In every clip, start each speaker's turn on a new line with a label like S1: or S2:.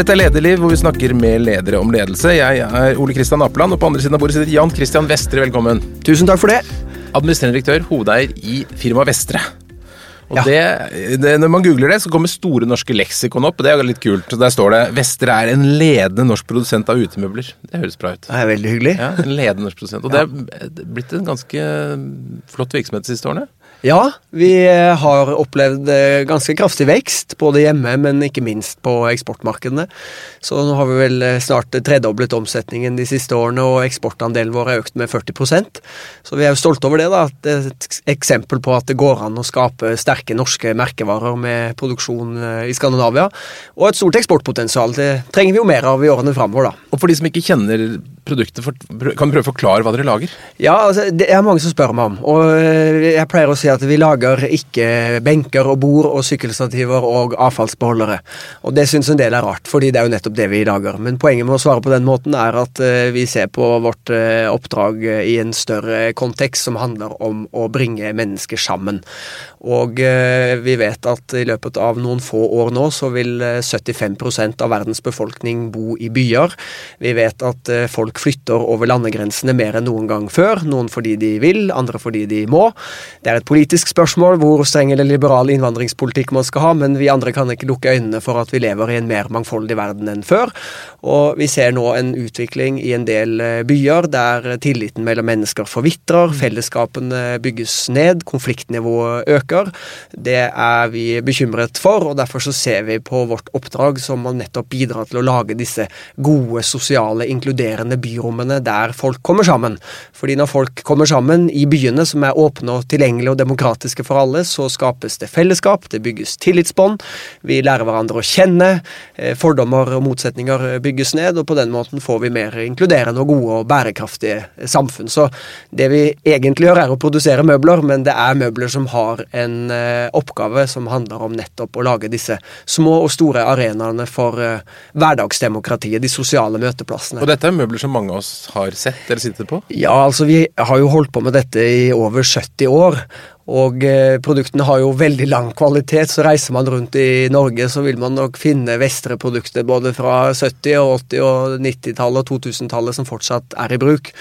S1: Dette er Lederliv, hvor vi snakker med ledere om ledelse. Jeg er Ole Kristian Apeland, og på andre siden av bordet sitter Jan Christian Vestre. Velkommen.
S2: Tusen takk for det.
S1: Administrerende direktør, hovedeier i firmaet Vestre. Og
S2: Ja.
S1: det, det, Når man googler det, så kommer Store norske leksikon opp, og det er litt kult. Der står det 'Vestre er en ledende norsk produsent av utemøbler'. Det høres bra ut.
S2: Det er veldig hyggelig.
S1: Ja, En ledende norsk produsent. Og det er blitt en ganske flott virksomhet de siste årene.
S2: Ja, vi eh, har opplevd eh, ganske kraftig vekst, både hjemme, men ikke minst på eksportmarkedene. Så nå har vi vel eh, snart tredoblet omsetningen de siste årene, og eksportandelen vår er økt med 40% Så vi er jo stolte over det. da, Det er et eksempel på at det går an å skape sterke norske merkevarer med produksjon i Skandinavia. Og et stort eksportpotensial. Det trenger vi jo mer av i årene framover, da.
S1: Og for de som ikke kjenner produktet, for, kan du prøve å forklare hva dere lager?
S2: Ja, altså, det er mange som spør meg om. Og øh, jeg pleier å si at vi lager ikke benker og bord og sykkelstativer og avfallsbeholdere. Og det syns en del er rart, fordi det er jo nettopp det vi lager. Men poenget med å svare på den måten er at øh, vi ser på vårt øh, oppdrag i en større kontekst som handler om å bringe mennesker sammen. Og vi vet at i løpet av noen få år nå så vil øh, 75 av verdens befolkning bo i byer. Vi vet at folk flytter over landegrensene mer enn noen gang før. Noen fordi de vil, andre fordi de må. Det er et politisk spørsmål hvor streng eller liberal innvandringspolitikk man skal ha, men vi andre kan ikke lukke øynene for at vi lever i en mer mangfoldig verden enn før. Og vi ser nå en utvikling i en del øh, byer der tilliten mellom mennesker forvitrer, fellesskapene bygges ned, konfliktnivået øker. Det er vi bekymret for, og derfor så ser vi på vårt oppdrag som å nettopp bidra til å lage disse gode, sosiale, inkluderende byrommene der folk kommer sammen. Fordi når folk kommer sammen i byene, som er åpne og tilgjengelige og demokratiske for alle, så skapes det fellesskap, det bygges tillitsbånd, vi lærer hverandre å kjenne, eh, fordommer og motsetninger bygges ned, og på den måten får vi mer inkluderende og gode og bærekraftige samfunn. Så det vi egentlig gjør, er å produsere møbler, men det er møbler som har en eh, oppgave som handler om nettopp å lage disse små og store arenaene for eh, hverdagsdemokratiet, de sosiale møteplassene.
S1: Og dette er møbler som mange av oss har sett eller sittet på.
S2: Ja, altså vi har jo holdt på med dette i over 70 år. Og eh, produktene har jo veldig lang kvalitet, så reiser man rundt i Norge, så vil man nok finne Vestre-produkter både fra 70-, og 80- og 90-tallet og 2000-tallet som fortsatt er i bruk.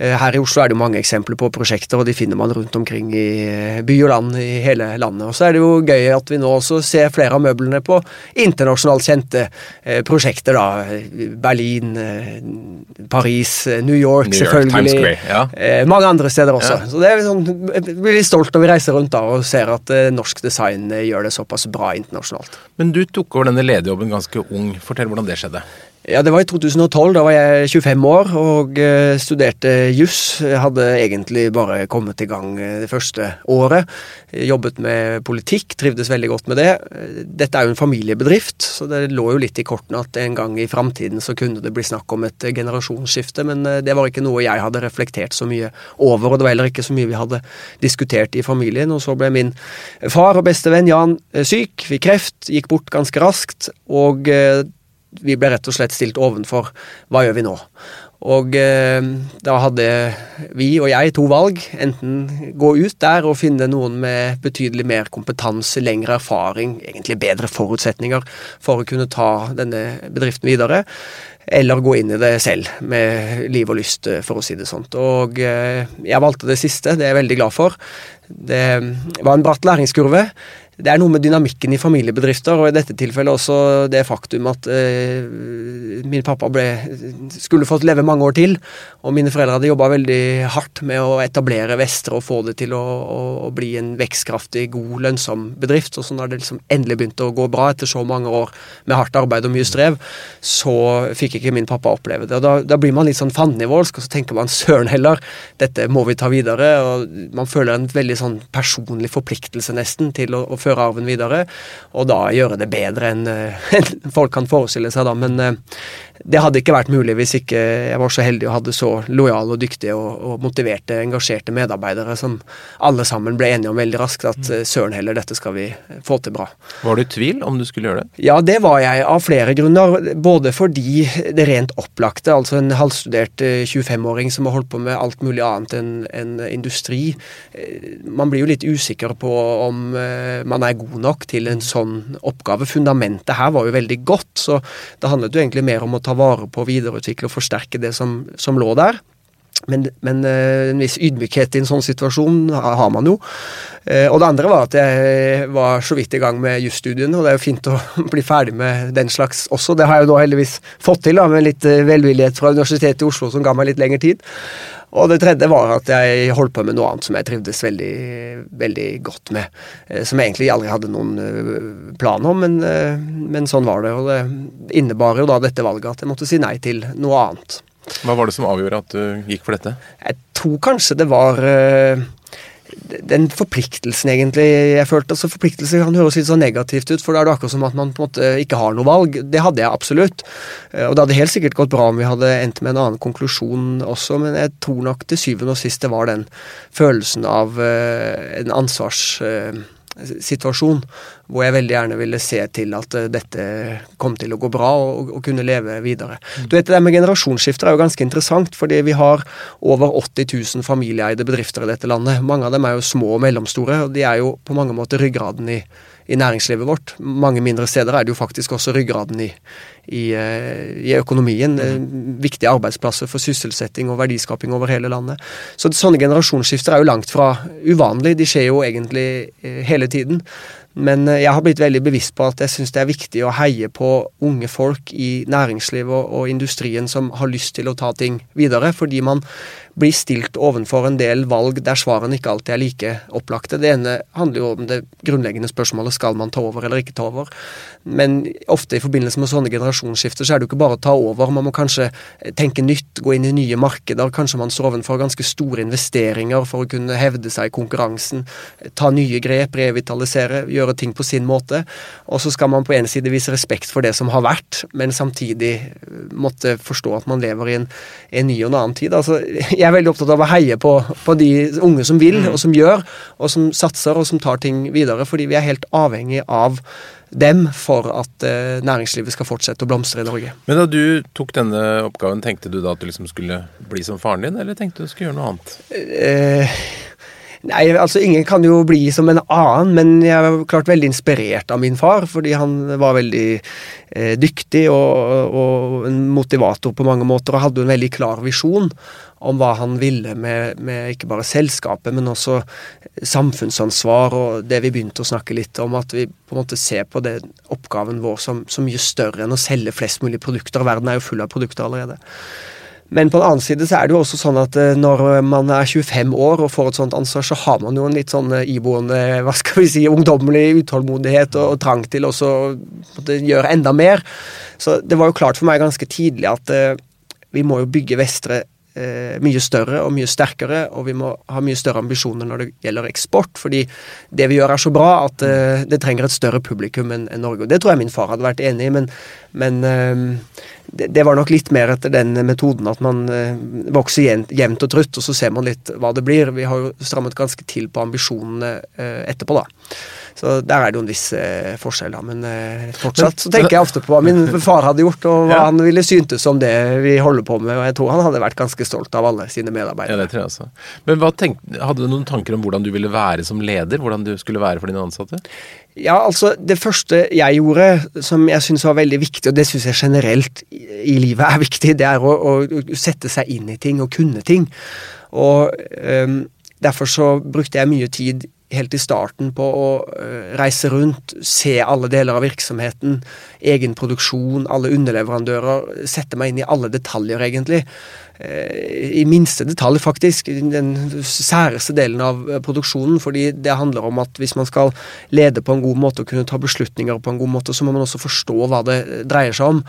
S2: Eh, Her i Oslo er det jo mange eksempler på prosjekter, og de finner man rundt omkring i eh, by og land i hele landet. Og så er det jo gøy at vi nå også ser flere av møblene på internasjonalt kjente eh, prosjekter, da. Berlin, Paris, New York,
S1: New York,
S2: selvfølgelig.
S1: Times Square, ja.
S2: Mange andre steder også.
S1: Ja.
S2: Så det er sånn, jeg blir litt stolt når vi reiser rundt da og ser at norsk design gjør det såpass bra internasjonalt.
S1: Men du tok over denne lederjobben ganske ung. Fortell hvordan det skjedde.
S2: Ja, Det var i 2012. Da var jeg 25 år og eh, studerte juss. Jeg hadde egentlig bare kommet i gang eh, det første året. Jobbet med politikk, trivdes veldig godt med det. Dette er jo en familiebedrift, så det lå jo litt i kortene at en gang i framtiden så kunne det bli snakk om et eh, generasjonsskifte, men det var ikke noe jeg hadde reflektert så mye over, og det var heller ikke så mye vi hadde diskutert i familien. Og så ble min far og bestevenn Jan eh, syk, fikk kreft, gikk bort ganske raskt, og vi ble rett og slett stilt ovenfor hva gjør vi nå? Og eh, da hadde vi og jeg to valg. Enten gå ut der og finne noen med betydelig mer kompetanse, lengre erfaring, egentlig bedre forutsetninger for å kunne ta denne bedriften videre. Eller gå inn i det selv med liv og lyst, eh, for å si det sånt. Og eh, jeg valgte det siste, det er jeg veldig glad for. Det var en bratt læringskurve. Det er noe med dynamikken i familiebedrifter, og i dette tilfellet også det faktum at eh, min pappa ble, skulle fått leve mange år til, og mine foreldre hadde jobba veldig hardt med å etablere Vestre og få det til å, å, å bli en vekstkraftig, god, lønnsom bedrift. Og så når det liksom endelig begynte å gå bra etter så mange år med hardt arbeid og mye strev, så fikk ikke min pappa oppleve det. Og da, da blir man litt sånn fandenivoldsk, og så tenker man søren heller, dette må vi ta videre. Og man føler en veldig sånn personlig forpliktelse nesten til å, å føre arven videre, og da gjøre det bedre enn eh, folk kan forestille seg, da. Men eh, det hadde ikke vært mulig hvis ikke jeg var så heldig og hadde så lojale og dyktige og, og motiverte, engasjerte medarbeidere som alle sammen ble enige om veldig raskt at eh, søren heller, dette skal vi få til bra.
S1: Var du i tvil om du skulle gjøre det?
S2: Ja, det var jeg av flere grunner. Både fordi det rent opplagte, altså en halvstudert eh, 25-åring som har holdt på med alt mulig annet enn en industri. eh, Man blir jo litt usikker på om eh, man man er god nok til en sånn oppgave. Fundamentet her var jo veldig godt, så det handlet jo egentlig mer om å ta vare på, videreutvikle og forsterke det som, som lå der. Men, men, eh, en viss ydmykhet i en sånn situasjon har man jo. Eh, og det andre var at jeg var så vidt i gang med jusstudiene, og det er jo fint å bli ferdig med den slags også. Det har jeg jo da heldigvis fått til, da, med litt velvillighet fra Universitetet i Oslo som ga meg litt lengre tid. Og det tredje var at jeg holdt på med noe annet som jeg trivdes veldig, veldig godt med. Eh, som jeg egentlig aldri hadde noen eh, plan om, men, eh, men sånn var det. Og det innebar jo da dette valget at jeg måtte si nei til noe annet.
S1: Hva var det som avgjorde at du gikk for dette?
S2: Jeg tror kanskje det var den forpliktelsen, egentlig, jeg følte. altså Forpliktelse kan høres litt så negativt ut, for da er det akkurat som at man på en måte ikke har noe valg. Det hadde jeg absolutt. Eh, og det hadde helt sikkert gått bra om vi hadde endt med en annen konklusjon også, men jeg tror nok til syvende og sist det var den følelsen av uh, en ansvars... Hvor jeg veldig gjerne ville se til at uh, dette kom til å gå bra og, og kunne leve videre. Mm. Du vet, Det med generasjonsskifter er jo ganske interessant, fordi vi har over 80 000 familieeide bedrifter i dette landet. Mange av dem er jo små og mellomstore, og de er jo på mange måter ryggraden i, i næringslivet vårt. Mange mindre steder er det jo faktisk også ryggraden i, i, eh, i økonomien. Mm. Viktige arbeidsplasser for sysselsetting og verdiskaping over hele landet. Så sånne generasjonsskifter er jo langt fra uvanlig. De skjer jo egentlig eh, hele tiden. Men jeg har blitt veldig bevisst på at jeg syns det er viktig å heie på unge folk i næringslivet og, og, industrien som har lyst til å ta ting videre, fordi man blir stilt ovenfor en del valg der svarene ikke alltid er like opplagte. Det ene handler jo om det grunnleggende spørsmålet skal man ta over eller ikke ta over. Men ofte i forbindelse med sånne generasjonsskifter så er det jo ikke bare å ta over. Man må kanskje tenke nytt, gå inn i nye markeder. Kanskje man står ovenfor ganske store investeringer for å kunne hevde seg i konkurransen. Ta nye grep, revitalisere, gjøre ting på sin måte. Og så skal man på en side vise respekt for det som har vært, men samtidig måtte forstå at man lever i en, en ny og en annen tid. Altså, jeg er veldig opptatt av å heie på, på de unge som vil, mm. og som gjør, og som satser, og som tar ting videre. Fordi vi er helt avhengig av dem for at eh, næringslivet skal fortsette å blomstre i Norge.
S1: Men da du tok denne oppgaven, tenkte du da at du liksom skulle bli som faren din, eller tenkte du skulle gjøre noe annet?
S2: Eh, Nei, altså Ingen kan jo bli som en annen, men jeg er klart veldig inspirert av min far. Fordi han var veldig eh, dyktig og, og, en motivator på mange måter, og hadde en veldig klar visjon om hva han ville med, med, ikke bare selskapet, men også samfunnsansvar og det vi begynte å snakke litt om. At vi på en måte ser på det, oppgaven vår som, som mye større enn å selge flest mulig produkter. Verden er jo full av produkter allerede. Men på den annen side så er det jo også sånn at eh, når man er 25 år og får et sånt ansvar, så har man jo en litt sånn eh, iboende hva skal vi si, ungdommelig utålmodighet og, og trang til også å gjøre enda mer. Så det var jo klart for meg ganske tidlig at uh, vi må jo bygge Vestre mye større og mye sterkere, og vi må ha mye større ambisjoner når det gjelder eksport. Fordi det vi gjør er så bra at uh, det trenger et større publikum enn en Norge. Og det tror jeg min far hadde vært enig i, men, men det, det, var nok litt mer etter den metoden at man eh, vokser jevnt, og trutt, og så ser man litt hva det blir. Vi har jo strammet ganske til på ambisjonene eh, etterpå, da. Så der er det jo en viss eh, forskjell, da. Men eh, fortsatt så tenker jeg ofte på hva min far hadde gjort, og hva ja. han ville syntes om det vi holder på med. Og jeg tror han hadde vært ganske stolt av alle sine medarbeidere.
S1: Ja, det tror jeg også. Men tenk, hadde du noen tanker om hvordan du ville være som leder? Hvordan du skulle være for dine ansatte?
S2: Ja, altså Det første jeg gjorde, som jeg syns var veldig viktig, og det syns jeg generelt i livet er viktig, det er å, å, sette seg inn i ting og kunne ting. Og um, Derfor så brukte jeg mye tid helt i starten på å uh, reise rundt, se alle deler av virksomheten, egen produksjon, alle underleverandører, sette meg inn i alle detaljer, egentlig. Eh, i minste detalj, faktisk, den særeste delen av eh, produksjonen. Fordi det handler om at hvis man skal lede på en god måte og kunne ta beslutninger på en god måte, så må man også forstå hva det dreier seg om.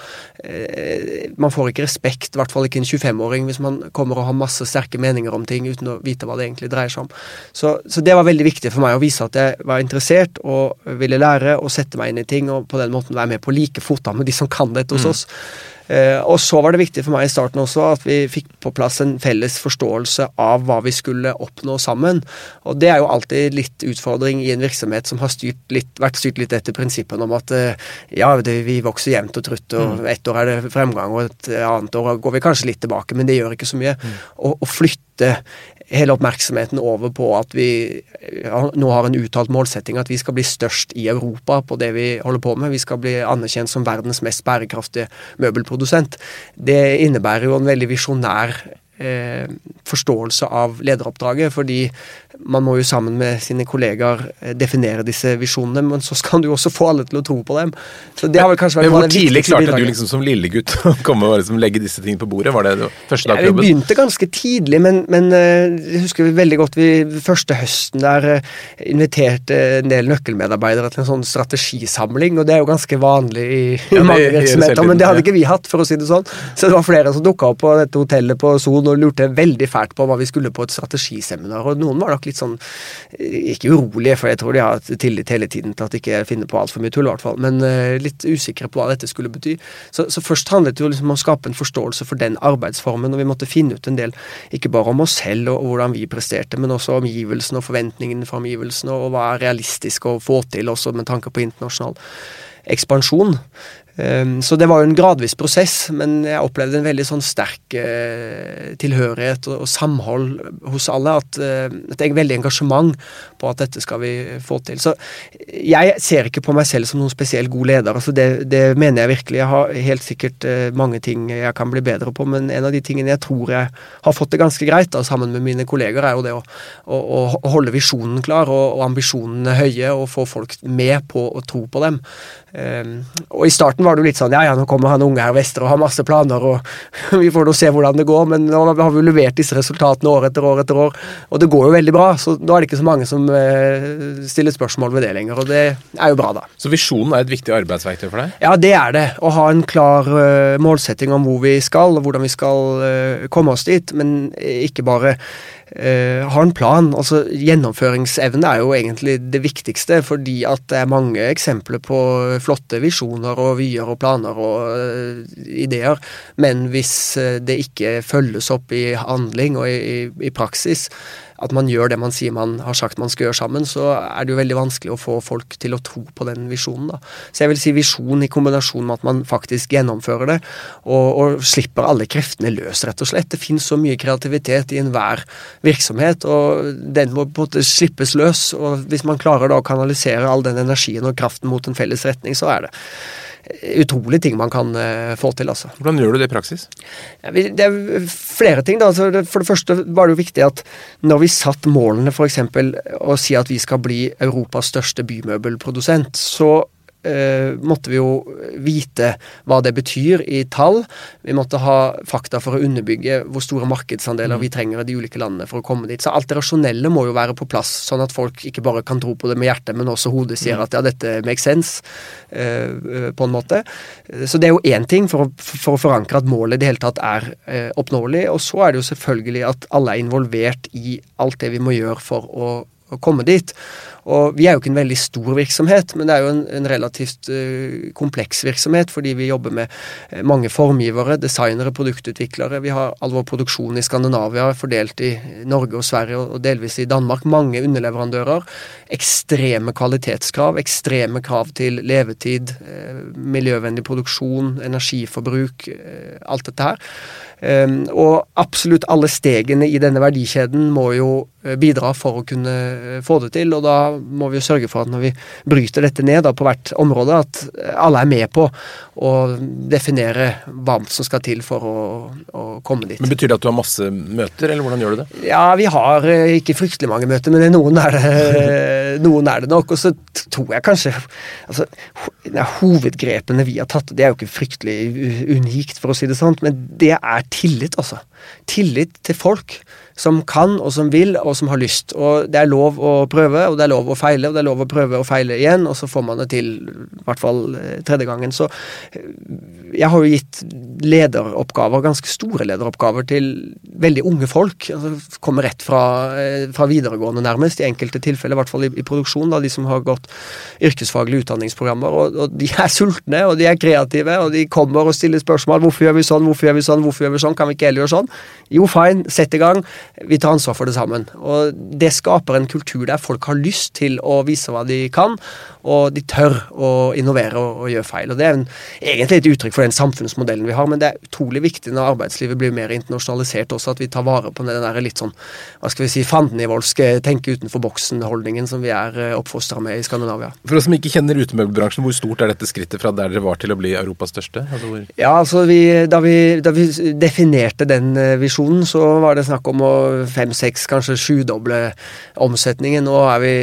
S2: Eh, man får ikke respekt, i hvert fall ikke en 25-åring, hvis man kommer og har masse sterke meninger om ting uten å vite hva det egentlig dreier seg om. Så, så det var veldig viktig for meg å vise at jeg var interessert og ville lære og sette meg inn i ting, og på den måten være med på like fot med de som kan dette hos mm. oss. Eh, og så var det viktig for meg i starten også at vi fikk på plass en felles forståelse av hva vi skulle oppnå sammen. Og det er jo alltid litt utfordring i en virksomhet som har styrt litt, vært styrt litt etter prinsippene om at eh, ja, det, vi vokser jevnt og trutt, og mm. ett år er det fremgang, og et annet år går vi kanskje litt tilbake, men det gjør ikke så mye. Mm. Å, å flytte hele oppmerksomheten over på at vi nå har en uttalt målsetting at vi skal bli størst i Europa på det vi holder på med. Vi skal bli anerkjent som verdens mest bærekraftige møbelprodusent. Det innebærer jo en veldig visjonær eh, forståelse av lederoppdraget. fordi man må jo sammen med sine kollegaer eh, definere disse visjonene, men så skal du jo også få alle til å tro på dem.
S1: Så det har vel kanskje vært men Hvor tidlig klarte du liksom som lillegutt å komme og liksom legge disse tingene på bordet? Var det, det første dag på
S2: jobben? Vi begynte ganske tidlig, men, men eh, jeg husker vi veldig godt vi første høsten der eh, inviterte en del nøkkelmedarbeidere til en sånn strategisamling, og det er jo ganske vanlig i, ja, mange virksomheter, men det hadde ikke vi hatt, for å si det sånn. Så det var flere som dukka opp på dette hotellet på Son og lurte veldig fælt på hva vi skulle på et strategiseminar, og noen var nok litt sånn Ikke urolige, for jeg tror de har tillit hele tiden til at de ikke finner på altfor mye tull, i hvert fall, men uh, litt usikre på hva dette skulle bety. Så, så først handlet det jo liksom om å skape en forståelse for den arbeidsformen, og vi måtte finne ut en del, ikke bare om oss selv og, og hvordan vi presterte, men også omgivelsene og forventningene fra omgivelsene, og hva er realistisk å få til, også med tanke på internasjonal ekspansjon. Ehm, så det var jo en gradvis prosess, men jeg opplevde en veldig sånn sterk eh, tilhørighet og, samhold hos alle. At, det er veldig engasjement på at dette skal vi få til. Så jeg ser ikke på meg selv som noen spesielt god leder. altså det, det mener jeg virkelig. Jeg har helt sikkert uh, mange ting jeg kan bli bedre på, men en av de tingene jeg tror jeg har fått det ganske greit da, sammen med mine kolleger, er jo det å, å, å holde visjonen klar og, og ambisjonene høye og få folk med på å tro på dem. Um, og I starten var det jo litt sånn ja ja, nå kommer han unge her vestre og har masse planer, og vi får nå se hvordan det går. Men nå har vi jo levert disse resultatene år etter år etter år, og det går jo veldig bra. Så da er det ikke så mange som uh, stiller spørsmål ved det lenger, og det er jo bra, da.
S1: Så visjonen er et viktig arbeidsverktøy for deg?
S2: Ja, det er det. Å ha en klar uh, målsetting om hvor vi skal, og hvordan vi skal uh, komme oss dit, men ikke bare uh, har en plan. Altså Gjennomføringsevne er jo egentlig det viktigste, fordi at det er mange eksempler på flotte visjoner og vyer og planer og uh, ideer, men hvis uh, det ikke følges opp i handling og i, i, i praksis, at man gjør det man sier man har sagt man skal gjøre sammen, så er det jo veldig vanskelig å få folk til å tro på den visjonen. da. Så jeg vil si visjon i kombinasjon med at man faktisk gjennomfører det, og, og slipper alle kreftene løs, rett og slett. Det finnes så mye kreativitet i enhver virksomhet, og den må på en måte slippes løs. og Hvis man klarer da å kanalisere all den energien og kraften mot en felles retning, så er det utrolige ting man kan uh, få til. altså.
S1: Hvordan gjør du det i praksis?
S2: Det er flere ting. da. Altså, for det første var det jo viktig at når vi satt målene f.eks. å si at vi skal bli Europas største bymøbelprodusent, så eh, måtte vi jo vite hva det betyr i tall. Vi måtte ha fakta for å underbygge hvor store markedsandeler mm. vi trenger i de ulike landene for å komme dit. Så alt det rasjonelle må jo være på plass, sånn at folk ikke bare kan tro på det med hjertet, men også hodet sier mm. at ja, dette makes sense, eh, på en måte. Så det er jo én ting for å, for å, forankre at målet i det hele tatt er eh, oppnåelig. Og så er det jo selvfølgelig at alle er involvert i alt det vi må gjøre for å, å komme dit. Og vi er jo ikke en veldig stor virksomhet, men det er jo en, en relativt uh, kompleks virksomhet, fordi vi jobber med uh, mange formgivere, designere, produktutviklere. Vi har all vår produksjon i Skandinavia fordelt i Norge og Sverige, og delvis i Danmark. Mange underleverandører. Ekstreme kvalitetskrav, ekstreme krav til levetid, uh, miljøvennlig produksjon, energiforbruk, alt dette her. Um, og absolutt alle stegene i denne verdikjeden må jo bidra for å kunne få det til, og da må vi jo sørge for at når vi bryter dette ned da, på hvert område, at alle er med på å definere hva som skal til for å, å, komme dit.
S1: Men Betyr det at du har masse møter, eller hvordan gjør du det?
S2: Ja, vi har eh, ikke fryktelig mange møter, men noen er det, noen er det nok. Og så tror jeg kanskje altså, Hovedgrepene vi har tatt, det er jo ikke fryktelig unikt, for å si det sånn, men det er tillit, altså. Tillit til folk som kan og som vil og som har lyst. Og det er lov å prøve, og det er lov å feile, og det er lov å prøve og feile igjen, og så får man det til i hvert fall eh, tredje gangen. Så eh, jeg har jo gitt lederoppgaver, ganske store lederoppgaver, til veldig unge folk. altså Kommer rett fra, eh, fra videregående, nærmest, i enkelte tilfeller, i hvert fall i, i produksjon, da, de som har gått yrkesfaglige utdanningsprogrammer. Og og, de er sultne, og de er kreative, og de kommer og stiller spørsmål. 'Hvorfor gjør vi sånn? Hvorfor gjør vi sånn? Hvorfor gjør vi sånn? Kan vi ikke heller gjøre sånn?' Jo, fine, sett i gang. Vi tar ansvar for det sammen. Og det skaper en kultur der folk har lyst til å vise hva de kan, og de tør å innovere og, og gjøre feil. Og Det er en, egentlig et uttrykk for den samfunnsmodellen vi har, men det er utrolig viktig når arbeidslivet blir mer internasjonalisert også, at vi tar vare på den der litt sånn hva skal vi si, fandenivoldske tenke utenfor boksen-holdningen som vi er eh, oppfostra med i Skandinavia.
S1: For oss som ikke kjenner utemøbelbransjen, hvor stort er dette skrittet fra der dere var til å bli Europas største?
S2: Altså hvor... Ja, altså vi, da, vi, da, vi, definerte den eh, visjonen, så var det snakk om å fem-seks, kanskje sjudoble omsetningen. Nå er vi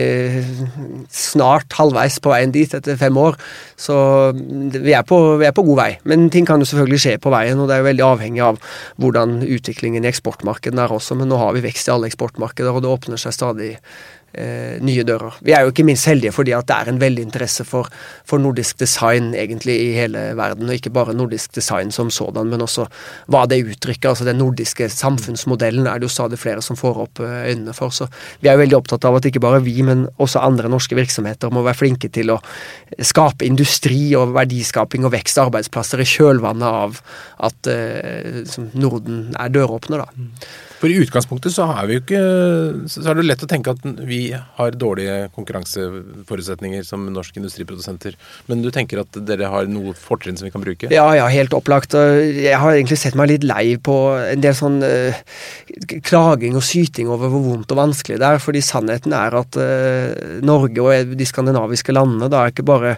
S2: snart halvveis på veien dit etter fem år. Så vi er, på, vi er på god vei. Men ting kan jo selvfølgelig skje på veien, og det er jo veldig avhengig av hvordan utviklingen i eksportmarkedene er også. Men nå har vi vekst i alle eksportmarkeder, og det åpner seg stadig eh, nye dører. Vi er jo ikke minst heldige fordi at det er en veldig interesse for, for, nordisk design egentlig i hele verden, og ikke bare nordisk design som sådan, men også hva det uttrykker. altså Den nordiske samfunnsmodellen er det jo stadig flere som får opp eh, øynene for. Så vi er jo veldig opptatt av at ikke bare vi, men også andre norske virksomheter må være flinke til å skape industri og verdiskaping og vekst av arbeidsplasser i kjølvannet av at eh, Norden er døråpner, da.
S1: For i utgangspunktet så er, vi jo ikke Så er det lett å tenke at vi har dårlige konkurranseforutsetninger som norske industriprodusenter. Men du tenker at dere har noe fortrinn som vi kan bruke?
S2: Ja, ja, helt opplagt. Jeg har egentlig sett meg litt lei på en del sånn uh, klaging og syting over hvor vondt og vanskelig det er. Fordi sannheten er at uh, Norge og de skandinaviske landene da er ikke bare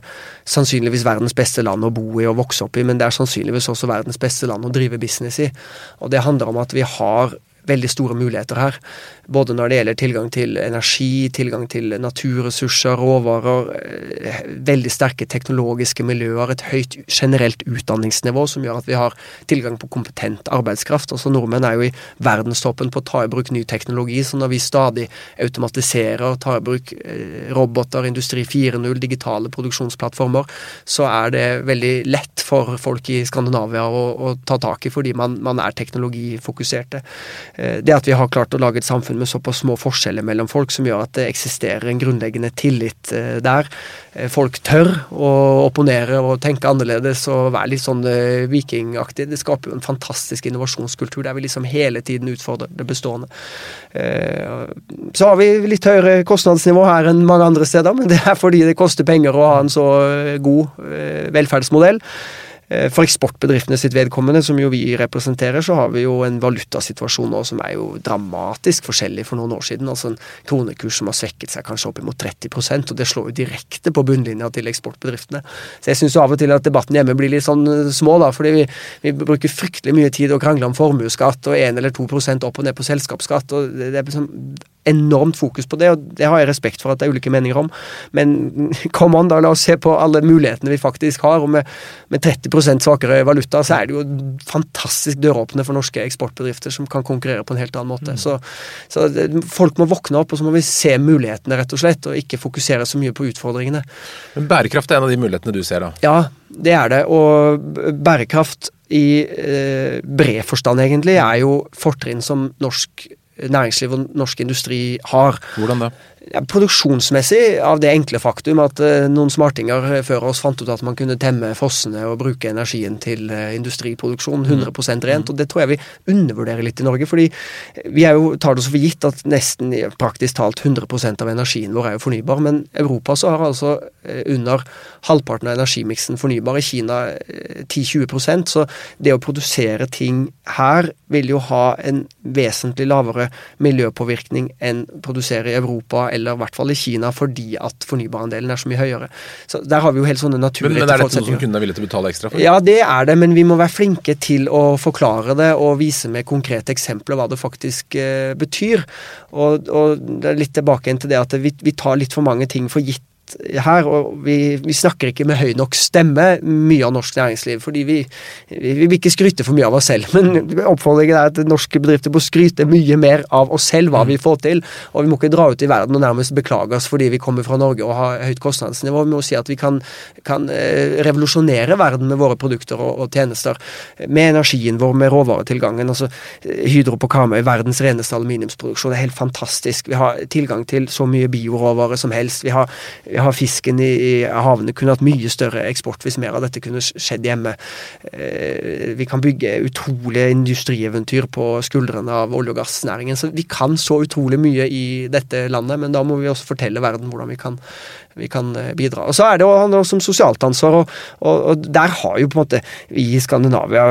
S2: sannsynligvis verdens beste land å bo i og vokse opp i, men det er sannsynligvis også verdens beste land å drive business i. Og det handler om at vi har veldig store muligheter her. Både når det gjelder tilgang til energi, tilgang til naturressurser, råvarer, eh, veldig sterke teknologiske miljøer, et høyt generelt utdanningsnivå som gjør at vi har tilgang på kompetent arbeidskraft. Altså Nordmenn er jo i verdenstoppen på å ta i bruk ny teknologi, så når vi stadig automatiserer, tar i bruk eh, roboter, Industri 4.0, digitale produksjonsplattformer, så er det veldig lett for folk i Skandinavia å, å ta tak i, fordi man, man er teknologifokuserte. Eh, det at vi har klart å lage et samfunn med såpass små forskjeller mellom folk, som gjør at det eksisterer en grunnleggende tillit eh, der. Eh, folk tør å opponere og tenke annerledes og være litt sånn vikingaktig. Det skaper jo en fantastisk innovasjonskultur der vi liksom hele tiden utfordrer det bestående. Så har vi litt høyere kostnadsnivå her enn mange andre steder, men det er fordi det koster penger å ha en så god velferdsmodell. Eh, for eksportbedriftene sitt vedkommende, som jo vi representerer, så har vi jo en valutasituasjon nå som er jo dramatisk forskjellig for noen år siden. Altså en kronekurs som har svekket seg kanskje oppimot 30% og det slår jo direkte på bunnlinja til eksportbedriftene. Så jeg syns av og til at debatten hjemme blir litt sånn eh, små, da, fordi vi, vi bruker fryktelig mye tid å krangle om formuesskatt og 1 eller 2% opp og ned på selskapsskatt. og det er liksom enormt fokus på det, og det har jeg respekt for at det er ulike meninger om. Men kom an, da, la oss se på alle mulighetene vi faktisk har. Og med, med 30 svakere valuta, så er det jo fantastisk døråpne for norske eksportbedrifter som kan konkurrere på en helt annen måte. Mm. Så, så, folk må våkne opp, og så må vi se mulighetene, rett og slett, og ikke fokusere så mye på utfordringene.
S1: Men bærekraft er en av de mulighetene du ser, da?
S2: Ja, det er det. Og bærekraft i eh, bred forstand, egentlig, er jo fortrinn som norsk næringsliv og norsk industri har.
S1: Hvordan det?
S2: Ja, produksjonsmessig av det enkle faktum at uh, noen smartinger før oss fant ut at man kunne temme fossene og bruke energien til uh, industriproduksjon 100 mm. rent. og Det tror jeg vi undervurderer litt i Norge. fordi vi er jo, tar det så for gitt at nesten praktisk talt 100% av energien vår er jo fornybar. Men Europa så har altså uh, under halvparten av energimiksen fornybar. I Kina 10-20% Så det å produsere ting her vil jo ha en vesentlig lavere miljøpåvirkning enn produsere i Europa eller i hvert fall i Kina, fordi at fornybarandelen er så mye høyere. Så Der har vi jo helt sånne naturlige
S1: men, men er dette noe som kundene er villige til å betale ekstra for?
S2: Ja, det er det, men vi må være flinke til å forklare det og vise med konkrete eksempler hva det faktisk eh, betyr. Og, og, det litt tilbake til det at vi, vi tar litt for mange ting for gitt her, og vi, vi, snakker ikke med høy nok stemme, mye av norsk næringsliv. fordi vi, vi, vil ikke skryte for mye av oss selv. Men oppfordringen er at norske bedrifter må skryte mye mer av oss selv, hva vi får til. Og vi må ikke dra ut i verden og nærmest beklage oss fordi vi kommer fra Norge og har høyt kostnadsnivå. Vi må si at vi kan, kan eh, revolusjonere verden med våre produkter og, og, tjenester. Med energien vår, med råvaretilgangen. altså Hydro på Karmøy, verdens reneste aluminiumsproduksjon, det er helt fantastisk. Vi har tilgang til så mye bioråvarer som helst. Vi har, vi Har fisken i, i havene. Kunne hatt mye større eksport hvis mer av dette kunne skjedd hjemme. Eh, vi kan bygge utrolige industrieventyr på skuldrene av olje- og gassnæringen. Så vi kan så utrolig mye i dette landet, men da må vi også fortelle verden hvordan vi kan vi kan eh, bidra. Og Så er det jo handler som om sosialt ansvar, og, og, og, der har jo på en måte vi i Skandinavia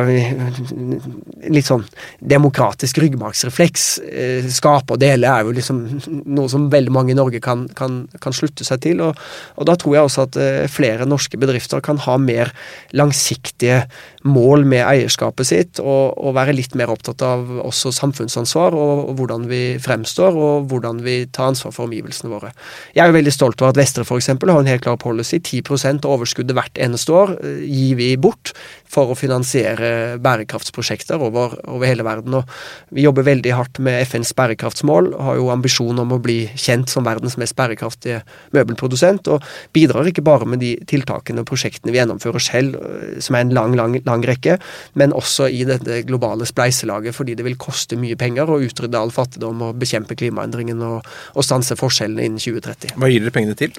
S2: litt sånn demokratisk ryggmargsrefleks. Eh, skape og dele er jo liksom noe som veldig mange i Norge kan, kan, kan slutte seg til. Og, og, da tror jeg også at eh, flere norske bedrifter kan ha mer langsiktige mål med eierskapet sitt, og, og være litt mer opptatt av også samfunnsansvar og, og hvordan vi fremstår, og hvordan vi tar ansvar for omgivelsene våre. Jeg er jo veldig stolt over at Vestre f.eks. har en helt klar policy. 10% av overskuddet hvert eneste år eh, gir vi bort for å finansiere bærekraftsprosjekter over, over, hele verden. Og vi jobber veldig hardt med FNs bærekraftsmål, har jo ambisjon om å bli kjent som verdens mest bærekraftige møbelprodusent, og bidrar ikke bare med de tiltakene og prosjektene vi gjennomfører selv, eh, som er en lang, lang, lang rekke, men også i dette globale spleiselaget, fordi det vil koste mye penger å utrydde all fattigdom og bekjempe klimaendringen og, og stanse forskjellene innen 2030.
S1: Hva gir dere pengene til?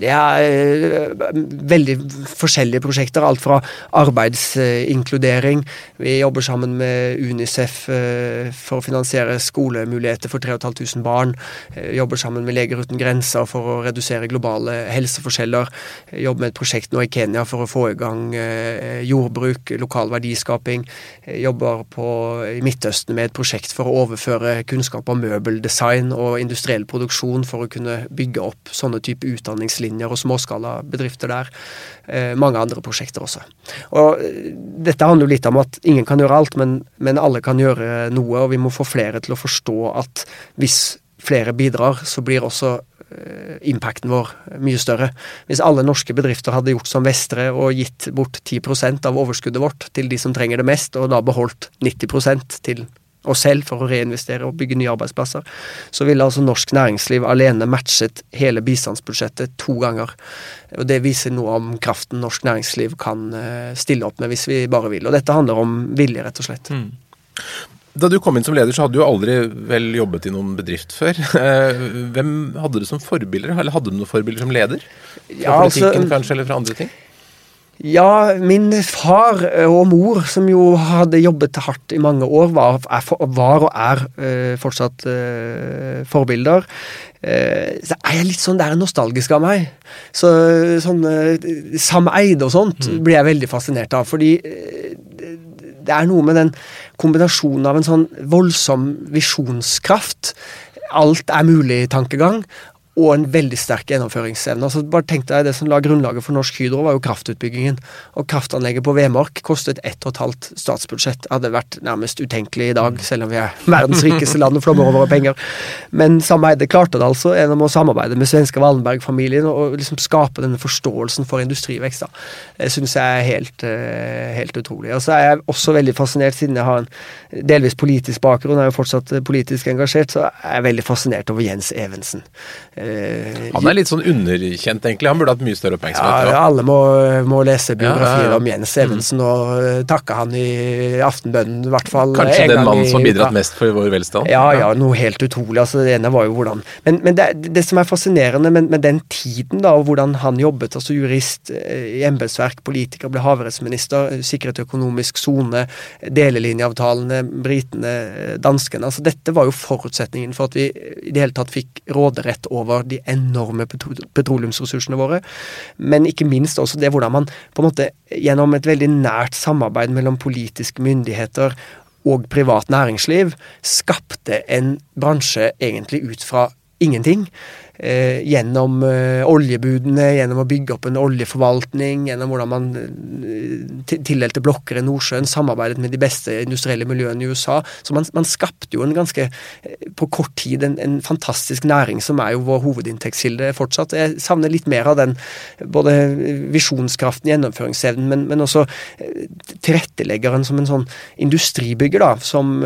S2: Det er uh, veldig forskjellige prosjekter. Alt fra arbeidsinkludering. Vi jobber sammen med Unicef uh, for å finansiere skolemuligheter for 3500 barn. Jobber sammen med Leger uten grenser for å redusere globale helseforskjeller. Jobber med et prosjekt nå i Kenya for å få i gang jordbruk, lokal verdiskaping. Jobber på, i Midtøsten med et prosjekt for å overføre kunnskap om møbeldesign og industriell produksjon for å kunne bygge opp sånne type utdanningslinjer og småskalabedrifter der. Eh, mange andre prosjekter også. Og eh, Dette handler jo litt om at ingen kan gjøre alt, men, men alle kan gjøre noe. Og vi må få flere til å forstå at hvis flere bidrar, så blir også eh, impacten vår mye større. Hvis alle norske bedrifter hadde gjort som Vestre og gitt bort 10% av overskuddet vårt til de som trenger det mest, og da beholdt 90% til oss selv for å reinvestere og bygge nye arbeidsplasser, så ville altså norsk næringsliv alene matchet hele bistandsbudsjettet to ganger. Og Det viser noe om kraften norsk næringsliv kan eh, stille opp med hvis vi bare vil. Og dette handler om vilje, rett og slett. Mm.
S1: Da du kom inn som leder, så hadde du aldri vel jobbet i noen bedrift før. Eh, hvem hadde du som forbilder, eller hadde du noen forbilder som leder? Fra ja, altså, politikken altså, kanskje, eller fra andre ting?
S2: Ja, min far og mor, som jo hadde jobbet hardt i mange år, var, var og er uh, fortsatt forbilder. Så er jeg litt sånn der nostalgisk av meg. Så sånn Sam Eide og sånt mm. blir jeg veldig fascinert av. Fordi det er noe med den kombinasjonen av en sånn voldsom visjonskraft. Alt er mulig-tankegang, og en veldig sterk gjennomføringsevne. Altså, bare tenk deg Det som la grunnlaget for Norsk Hydro, var jo kraftutbyggingen. Og kraftanlegget på Vemork kostet ett og et halvt statsbudsjett. Hadde vært nærmest utenkelig i dag, selv om vi er verdens rikeste land og flommer over penger. Men Sameide klarte det altså gjennom å samarbeide med svenske Wallenberg-familien og liksom skape denne forståelsen for industrivekst. Da. Det syns jeg er helt, eh, helt utrolig. Og så er jeg også veldig fascinert, siden jeg har en delvis politisk bakgrunn, er jo fortsatt politisk engasjert, så er jeg veldig fascinert over Jens Evensen.
S1: Eh, han er litt sånn underkjent, egentlig. Han burde hatt mye større oppmerksomhet.
S2: Ja, alle må, må lese biografier ja, ja, om Jens Evensen og uh, takke han i Aftenbønnen, i hvert fall.
S1: Kanskje den mannen som har bidratt mest for vår velstand?
S2: Ja, ja, noe helt utrolig. Altså, det ene var jo hvordan Men, men det, det, som er fascinerende med, med, den tiden, da, og hvordan han jobbet, altså jurist i embetsverk, politiker, ble havrettsminister, sikret økonomisk sone, delelinjeavtalene, britene, danskene altså Dette var jo forutsetningen for at vi i det hele tatt fikk råderett over over de enorme petroleumsressursene våre. Men ikke minst også det hvordan man på en måte gjennom et veldig nært samarbeid mellom politiske myndigheter og privat næringsliv skapte en bransje egentlig ut fra ingenting eh, gjennom eh, oljebudene, gjennom å bygge opp en oljeforvaltning, gjennom hvordan man eh, tildelte blokker i Nordsjøen, samarbeidet med de beste industrielle miljøene i USA. Så man, man skapte jo en ganske, eh, på kort tid, en, en, fantastisk næring som er jo vår hovedinntektskilde fortsatt. Jeg savner litt mer av den både visjonskraften, gjennomføringsevnen, men, men også eh, tilretteleggeren som en sånn industribygger, da, som,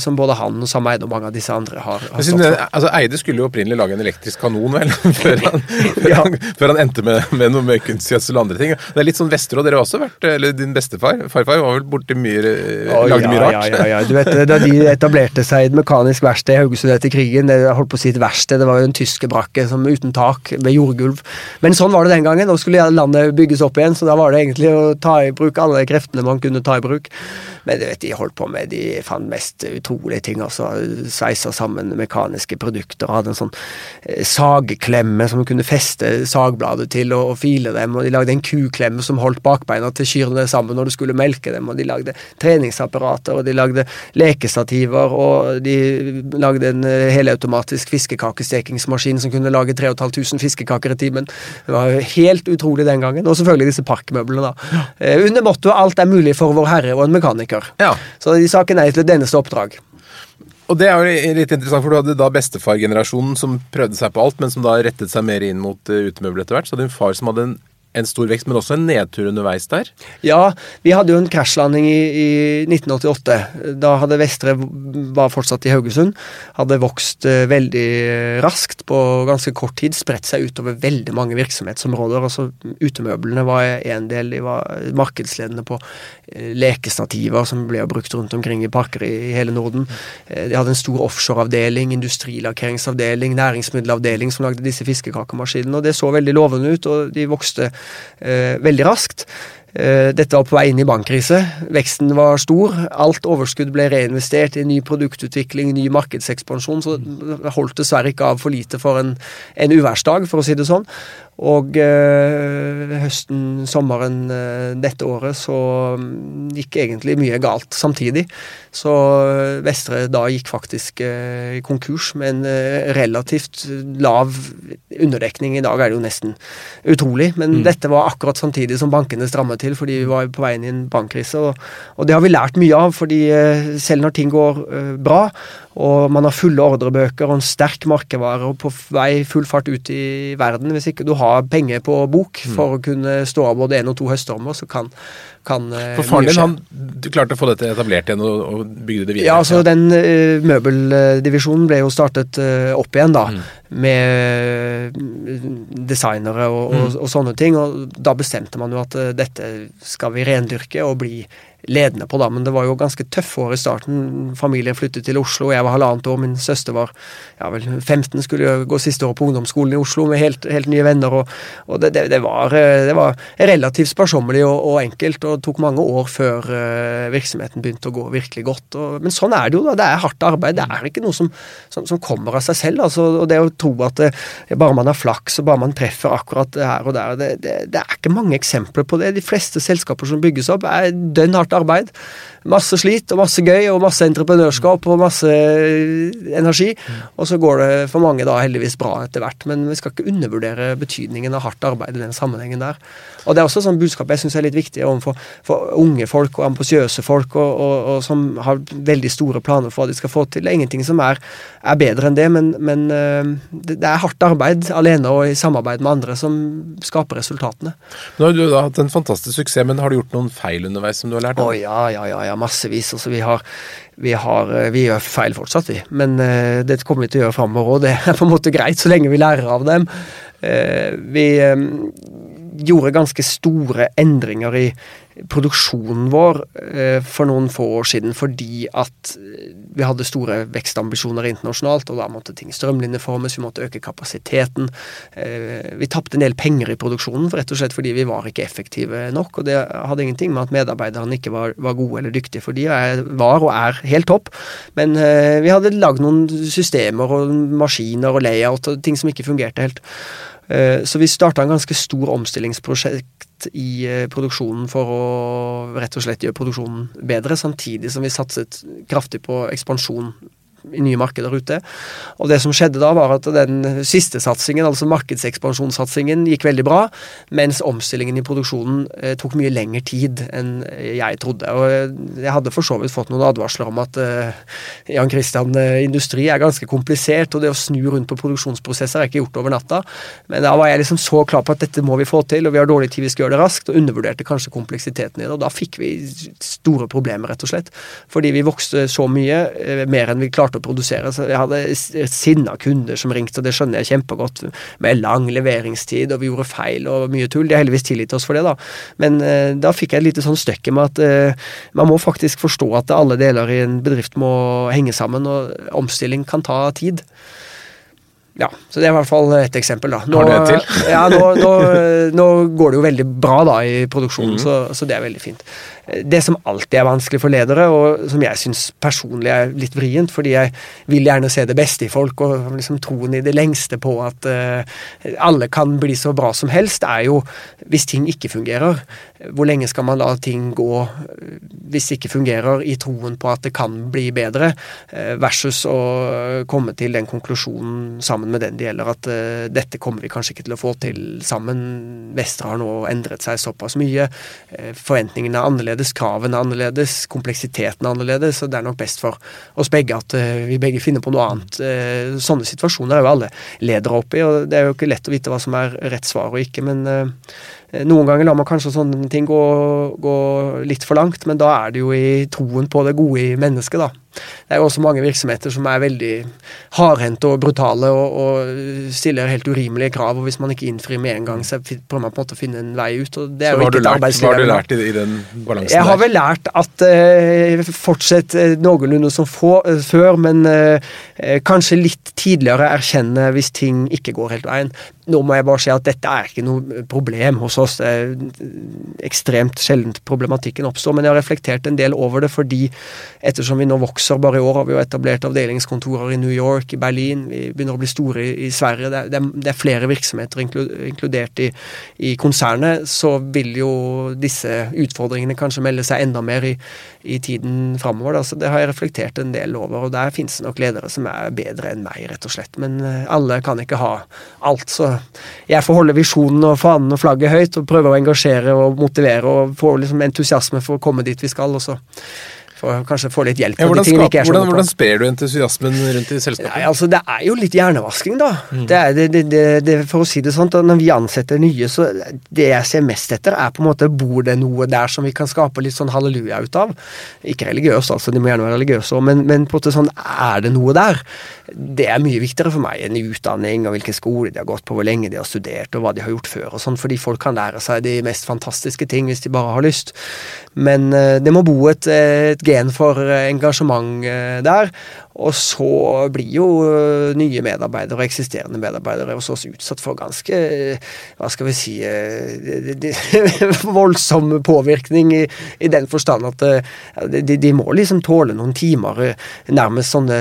S2: som både han og Sam Eide og mange av disse andre har, har
S1: stått for. Altså, Eide skulle jo opprinnelig lage en elektrisk kanal kanon, vel, før han, før han, før han endte med, med noe med kunstgjødsel og andre ting. Det er litt sånn Vesterålen, dere har også vært, eller din bestefar, farfar, var vel borti mye,
S2: oh,
S1: lagde
S2: ja,
S1: mye rart?
S2: Ja, ja, ja. Du vet, da de etablerte seg i et mekanisk verksted i Haugesund etter krigen, det holdt på å si et verksted, det var jo en tyskerbrakke som uten tak, med jordgulv. Men sånn var det den gangen. Nå skulle landet bygges opp igjen, så da var det egentlig å ta i bruk alle kreftene man kunne ta i bruk. Men du vet, de holdt på med de fant mest utrolige ting. altså Sveisa sammen mekaniske produkter. Hadde en sånn sagklemme som kunne feste sagbladet til og, og file dem. Og de lagde en kuklemme som holdt bakbeina til kyrne sammen når du skulle melke dem. Og de lagde treningsapparater, og de lagde lekestativer, og de lagde en eh, helautomatisk fiskekakestekingsmaskin som kunne lage 3500 fiskekaker i timen. Det var helt utrolig den gangen. Og selvfølgelig disse parkmøblene, da. Eh, Under mottoet 'Alt er mulig for Vår Herre og en mekaniker'.
S1: Ja.
S2: Så ikke nei til et eneste oppdrag.
S1: Og det er jo litt interessant, for du hadde da bestefargenerasjonen som prøvde seg på alt, men som da rettet seg mer inn mot utemøbler utemøbel etter hvert. Så hadde du en far som hadde en, en stor vekst, men også en nedtur underveis der.
S2: Ja, vi hadde jo en krasjlanding i, i 1988. Da hadde Vestre var fortsatt i Haugesund. Hadde vokst eh, veldig raskt på ganske kort tid. Spredt seg utover veldig mange virksomhetsområder. altså Utemøblene var en del. De var markedsledende på eh, lekestativer som ble brukt rundt omkring i parker i, i hele Norden. Eh, de hadde en stor offshoreavdeling, industrilakkeringsavdeling, næringsmiddelavdeling som lagde disse fiskekakemaskinene. og Det så veldig lovende ut, og de vokste veldig raskt. Eh, Dette var på vei inn i bankkrise. Veksten var stor. Alt overskudd ble reinvestert i ny produktutvikling, ny markedsekspansjon, så det holdt dessverre ikke av for lite for en, en uværsdag, for å si det sånn. Og eh, høsten, sommeren eh, dette året så mm, gikk egentlig mye galt samtidig. Så eh, Vestre da gikk faktisk eh, konkurs med en relativt lav underdekning. I dag er det jo nesten utrolig, men dette var akkurat samtidig som bankene strammet til fordi vi var på vei inn i en bankkrise. Og, og det har vi lært mye av, fordi selv når ting går bra, og man har fulle ordrebøker og en sterk markedvare og på vei full fart ut i verden. Hvis ikke du har penger på bok for å kunne stå av både én og to høststormer, så kan, kan eh,
S1: For faren din, han du klarte å få dette etablert igjen og, og bygde det videre?
S2: Ja, altså den uh, møbeldivisjonen ble jo startet uh, opp igjen, da. Med eh, designere og, og, og sånne ting. Og da bestemte man jo at dette skal vi rendyrke og bli ledende på, da. Men det var jo ganske tøffe år i starten. Familien flyttet til Oslo, jeg var halvannet år, min søster var ja vel 15, skulle gå siste år på ungdomsskolen i Oslo med helt, helt nye venner. Og, og det, det, det, var, eh, det var relativt sparsommelig og, og enkelt, og tok mange år før uh, virksomheten begynte å gå virkelig godt. Og, men sånn er det jo, da. Det er hardt arbeid. Det er ikke noe som, som, som kommer av seg selv. Altså, og det å tro at det, bare man har flaks og bare man treffer akkurat her og der, det er ikke mange eksempler på det. De fleste selskaper som bygges opp, er dønn hardt arbeid. Masse slit og masse gøy og masse entreprenørskap og masse energi. Og så går det for mange da heldigvis bra etter hvert. Men vi skal ikke undervurdere betydningen av hardt arbeid i den sammenhengen der. Og det er også sånn budskap jeg syns er litt viktig overfor for unge folk og ambisiøse folk og, og, og, som har veldig store planer for hva de skal få til. Det er ingenting som er, er bedre enn det, men, men det, det er hardt arbeid alene og i samarbeid med andre som skaper resultatene.
S1: Nå har du da hatt en fantastisk suksess, men har du gjort noen feil underveis som du har lært
S2: Å
S1: oh,
S2: ja, ja, ja, ja, massevis. Altså, vi har vi, har, eh, vi gjør feil fortsatt, vi. Men uh, det kommer vi til å gjøre framover òg. Det er på en måte greit, så lenge vi lærer av dem. Uh, vi eh, gjorde ganske store endringer i produksjonen vår eh, for noen få år siden fordi at eh, vi hadde store vekstambisjoner internasjonalt, og da måtte ting strømlinjeformes, vi måtte øke kapasiteten. Eh, vi tapte en del penger i produksjonen rett og slett fordi vi var ikke effektive nok, og det hadde ingenting med at medarbeiderne ikke var, var gode eller dyktige, for de var og er helt topp, men vi hadde lagd noen systemer og maskiner og layout og ting som ikke fungerte helt. Eh, Så vi starta en ganske stor omstillingsprosjekt i eh, produksjonen for å rett og slett gjøre produksjonen bedre, samtidig som vi satset kraftig på ekspansjon i nye markeder ute. Og det som skjedde da, var at den siste satsingen, altså markedsekspansjonssatsingen, gikk veldig bra, mens omstillingen i produksjonen eh, tok mye lengre tid enn jeg trodde. Og eh, jeg hadde for så vidt fått noen advarsler om at eh, Jan Christian, eh, industri er ganske komplisert, og det å snu rundt på produksjonsprosesser er ikke gjort over natta. Men da var jeg liksom så klar på at dette må vi få til, og vi har dårlig tid, vi skal gjøre det raskt, og undervurderte kanskje kompleksiteten i det. Og da fikk vi store problemer, rett og slett. Fordi vi vokste så mye, eh, mer enn vi klarte klarte å produsere. Så jeg hadde sinna kunder som ringte, og det skjønner jeg kjempegodt, med lang leveringstid, og vi gjorde feil og mye tull. De har heldigvis tilgitt oss for det, da. Men eh, da fikk jeg et lite sånn støkke med at eh, man må faktisk forstå at alle deler i en bedrift må henge sammen, og omstilling kan ta tid. Ja, så det er i hvert fall et eksempel. da.
S1: Nå, Har du et til?
S2: ja, nå, nå, nå, går det jo veldig bra da i produksjonen, mm. så, så, det er veldig fint. Det som alltid er vanskelig for ledere, og som jeg syns personlig er litt vrient, fordi jeg vil gjerne se det beste i folk og liksom troen i det lengste på at uh, alle kan bli så bra som helst, er jo hvis ting ikke fungerer. Hvor lenge skal man la ting gå hvis det ikke fungerer, i troen på at det kan bli bedre, uh, versus å komme til den konklusjonen sammen med den det gjelder, at uh, dette kommer vi kanskje ikke til å få til sammen. Vestre har nå endret seg såpass mye. Forventningene er annerledes annerledes, kravene er annerledes, kompleksiteten er annerledes, og det er nok best for oss begge at uh, vi begge finner på noe annet. Uh, sånne situasjoner er jo alle ledere oppi, og det er jo ikke lett å vite hva som er rett svar og ikke, men uh, noen ganger lar man kanskje sånne ting gå, gå, litt for langt, men da er det jo i troen på det gode i mennesket, da. Det er jo også mange virksomheter som er veldig hardhendte og brutale og, og, stiller helt urimelige krav, og hvis man ikke innfrir med en gang, så prøver man på en måte å finne en vei ut. og det er så jo ikke et arbeidsliv.
S1: Hva har du lært i, i den balansen
S2: Jeg har vel lært at eh, fortsett uh, noenlunde som få, uh, før, men kanskje litt tidligere erkjenne hvis ting ikke går helt veien. Nå må jeg bare si at dette er ikke noe problem hos oss. Det er ekstremt sjeldent problematikken oppstår, men jeg har reflektert en del over det fordi ettersom vi nå vokser, bare i år har vi jo etablert avdelingskontorer i New York, i Berlin, vi begynner å bli store i, i Sverige, det er, det er, flere virksomheter inkludert i, i, konsernet, så vil jo disse utfordringene kanskje melde seg enda mer i, i tiden framover. Så det har jeg reflektert en del over, og der finnes det nok ledere som er bedre enn meg, rett og slett. Men eh, alle kan ikke ha alt, så jeg får holde visjonen og fanen og flagget høyt og prøve å engasjere og motivere og få liksom entusiasme for å komme dit vi skal. også for kanskje få litt hjelp.
S1: Ja, hvordan, så hvordan, hvordan, sprer du entusiasmen rundt i selskapet?
S2: Nei, altså, det er jo litt hjernevasking, da. Mm. Det er, det, det, for å si det sånn, Når vi ansetter nye, så det jeg ser mest etter, er på en måte bor det noe der som vi kan skape litt sånn halleluja ut av. Ikke religiøst, altså, de må gjerne være religiøse, men, men på en måte sånn, er det noe der? Det er mye viktigere for meg enn utdanning og hvilken skole de har gått på, hvor lenge de har studert og hva de har gjort før og sånn, fordi folk kan lære seg de mest fantastiske ting hvis de bare har lyst. Men uh, det må bo et, et gen for eh, engasjement eh, der. Og så blir jo eh, nye medarbeidere og eksisterende medarbeidere hos oss utsatt for ganske hva skal vi si voldsom påvirkning i, i den forstand at de, de, må liksom tåle noen timer, nærmest sånne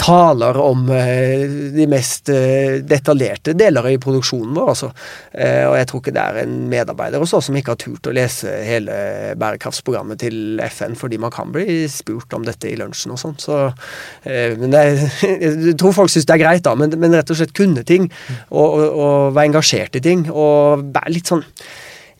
S2: taler om de mest detaljerte deler i produksjonen vår. Altså. Og jeg tror ikke det er en medarbeider oss som ikke har turt å lese hele bærekraftsprogrammet til FN, fordi man kan bli spurt om dette i lunsjen og sånn. Så Eh, men det, jeg tror folk syns det er greit, da, men, men, rett og slett kunne ting. Og, og, og være engasjert i ting. Og være litt sånn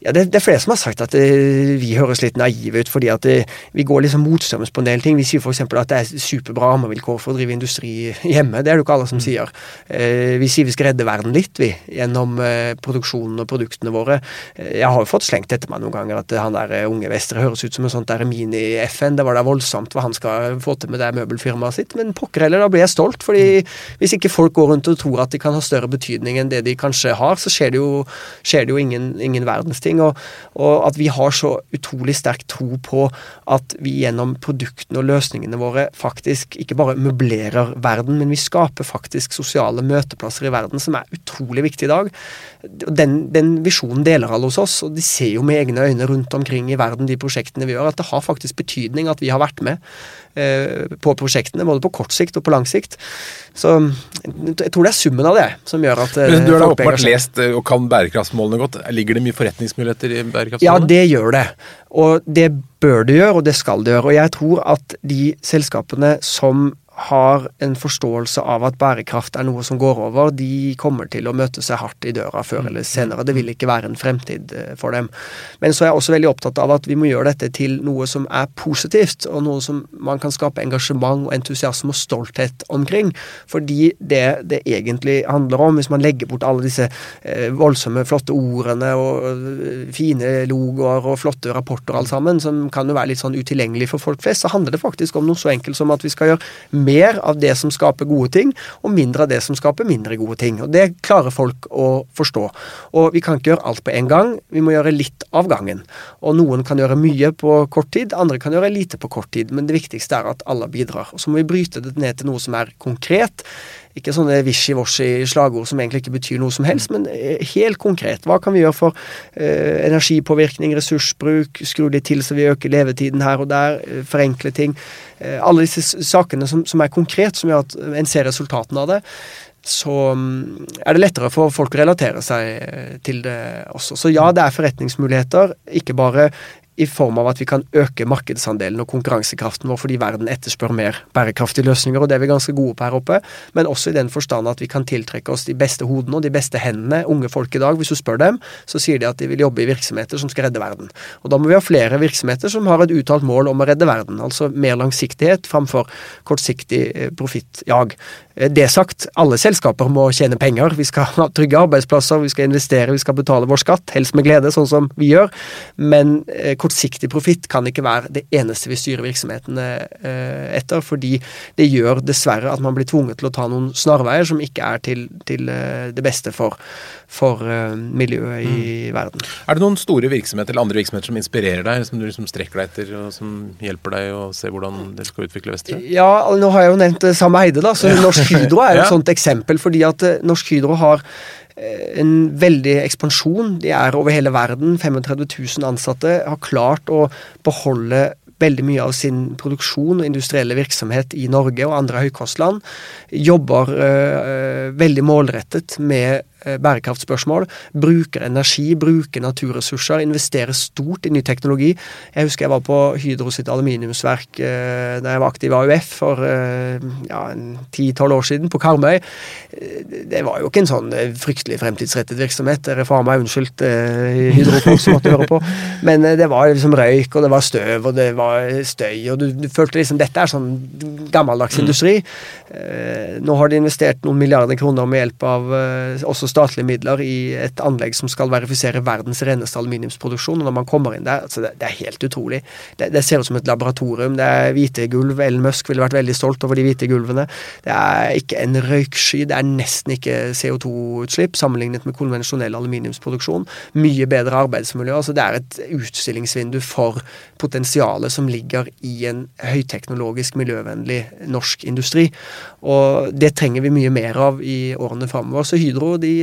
S2: ja, det, det, er flere som har sagt at uh, vi høres litt naive ut fordi at uh, vi går liksom motstrøms på en del ting. Vi sier f.eks. at det er superbra rammevilkår for å drive industri hjemme. Det er det jo ikke alle som mm. sier. Uh, vi sier vi skal redde verden litt, vi, gjennom produksjonen og produktene våre. jeg har jo fått slengt etter meg noen ganger at han der unge Vestre høres ut som en sånt der mini-FN. Det var da voldsomt hva han skal få til med det møbelfirmaet sitt. Men pokker heller, da blir jeg stolt. fordi mm. hvis ikke folk går rundt og tror at de kan ha større betydning enn det de kanskje har, så skjer det jo, skjer det jo ingen, ingen verdens ting ting. Og, og, at vi har så utrolig sterk tro på at vi gjennom produktene og løsningene våre faktisk ikke bare møblerer verden, men vi skaper faktisk sosiale møteplasser i verden, som er utrolig viktig i dag. Den, den visjonen deler alle hos oss, og de ser jo med egne øyne rundt omkring i verden de prosjektene vi gjør, at det har faktisk betydning at vi har vært med på prosjektene, både på kort sikt og på lang sikt. Så jeg tror det er summen av det som gjør at
S1: Men Du har da åpenbart lest eh, og kan bærekraftsmålene godt. Ligger det mye forretningsmuligheter i bærekraftsmålene?
S2: Ja, det gjør det. Og det bør det gjøre, og det skal det gjøre. Og jeg tror at de selskapene som har en forståelse av at bærekraft er noe som går over, de kommer til å møte seg hardt i døra før mm. eller senere. Det vil ikke være en fremtid eh, for dem. Men så er jeg også veldig opptatt av at vi må gjøre dette til noe som er positivt, og noe som man kan skape engasjement og entusiasme og stolthet omkring. Fordi det det egentlig handler om, hvis man legger bort alle disse eh, voldsomme, flotte ordene og eh, fine logoer og flotte rapporter alt sammen, som kan jo være litt sånn utilgjengelig for folk flest, så handler det faktisk om noe så enkelt som at vi skal gjøre mer av det som skaper gode ting, og mindre av det som skaper mindre gode ting. Og Det klarer folk å forstå. Og vi kan ikke gjøre alt på en gang, vi må gjøre litt av gangen. Og noen kan gjøre mye på kort tid, andre kan gjøre lite på kort tid. Men det viktigste er at alle bidrar. Og så må vi bryte det ned til noe som er konkret. Ikke sånne wishy-washy slagord som egentlig ikke betyr noe som helst, men eh, helt konkret. Hva kan vi gjøre for eh, energipåvirkning, ressursbruk, skru litt til så vi øker levetiden her og der, eh, forenkle ting. Eh, alle disse sakene som, som, er konkret, som gjør at en ser resultatene av det. Så um, er det lettere for folk å relatere seg eh, til det også. Så ja, det er forretningsmuligheter. Ikke bare i form av at vi kan øke markedsandelen og konkurransekraften vår fordi verden etterspør mer bærekraftige løsninger, og det er vi ganske gode på her oppe, men også i den forstand at vi kan tiltrekke oss de beste hodene og de beste hendene. Unge folk i dag, hvis du spør dem, så sier de at de vil jobbe i virksomheter som skal redde verden. Og da må vi ha flere virksomheter som har et uttalt mål om å redde verden, altså mer langsiktighet framfor kortsiktig eh, profittjag. Eh, det sagt, alle selskaper må tjene penger. Vi skal ha trygge arbeidsplasser, vi skal investere, vi skal betale vår skatt, helst med glede, sånn som vi gjør. Men eh, kortsiktig profitt kan ikke være det eneste vi styrer virksomhetene eh, etter, fordi det gjør dessverre at man blir tvunget til å ta noen snarveier som ikke er til, til det beste for, for miljøet i mm. verden.
S1: Er det noen store virksomheter eller andre virksomheter som inspirerer deg, som du liksom strekker deg etter, og som hjelper deg å se hvordan dere skal utvikle Vestre?
S2: Ja, nå har jeg jo nevnt Sam Eide, da. så Norsk Hydro er et sånt eksempel, fordi at eh, Norsk Hydro har eh, en veldig ekspansjon. De er over hele verden. 35 000 ansatte. Har klart å beholde veldig mye av sin produksjon og industrielle virksomhet i Norge og andre høykostland. Jobber øh, veldig målrettet med bærekraftspørsmål. Bruker energi, bruker naturressurser, investerer stort i ny teknologi. Jeg husker jeg var på Hydro sitt aluminiumsverk eh, da jeg var aktiv i AUF for eh, ja, ti-tolv år siden, på Karmøy. Det var jo ikke en sånn fryktelig fremtidsrettet virksomhet. Dere får meg unnskyldt, Hydro-folk som måtte høre på. Men det var liksom røyk, og det var støv, og det var støy, og du, du følte liksom dette er sånn gammeldags mm. industri. Nå har de investert noen milliarder kroner med hjelp av også statlige midler i et anlegg som skal verifisere verdens reneste aluminiumsproduksjon. og Når man kommer inn der, altså det, det, er helt utrolig. Det, det, ser ut som et laboratorium. Det er hvite gulv. Ellen Musk ville vært veldig stolt over de hvite gulvene. Det er ikke en røyksky. Det er nesten ikke CO2-utslipp sammenlignet med konvensjonell aluminiumsproduksjon. Mye bedre arbeidsmiljø. altså Det er et utstillingsvindu for potensialet som ligger i en høyteknologisk, miljøvennlig norsk industri. Og det trenger vi mye mer av i årene framover. Så Hydro de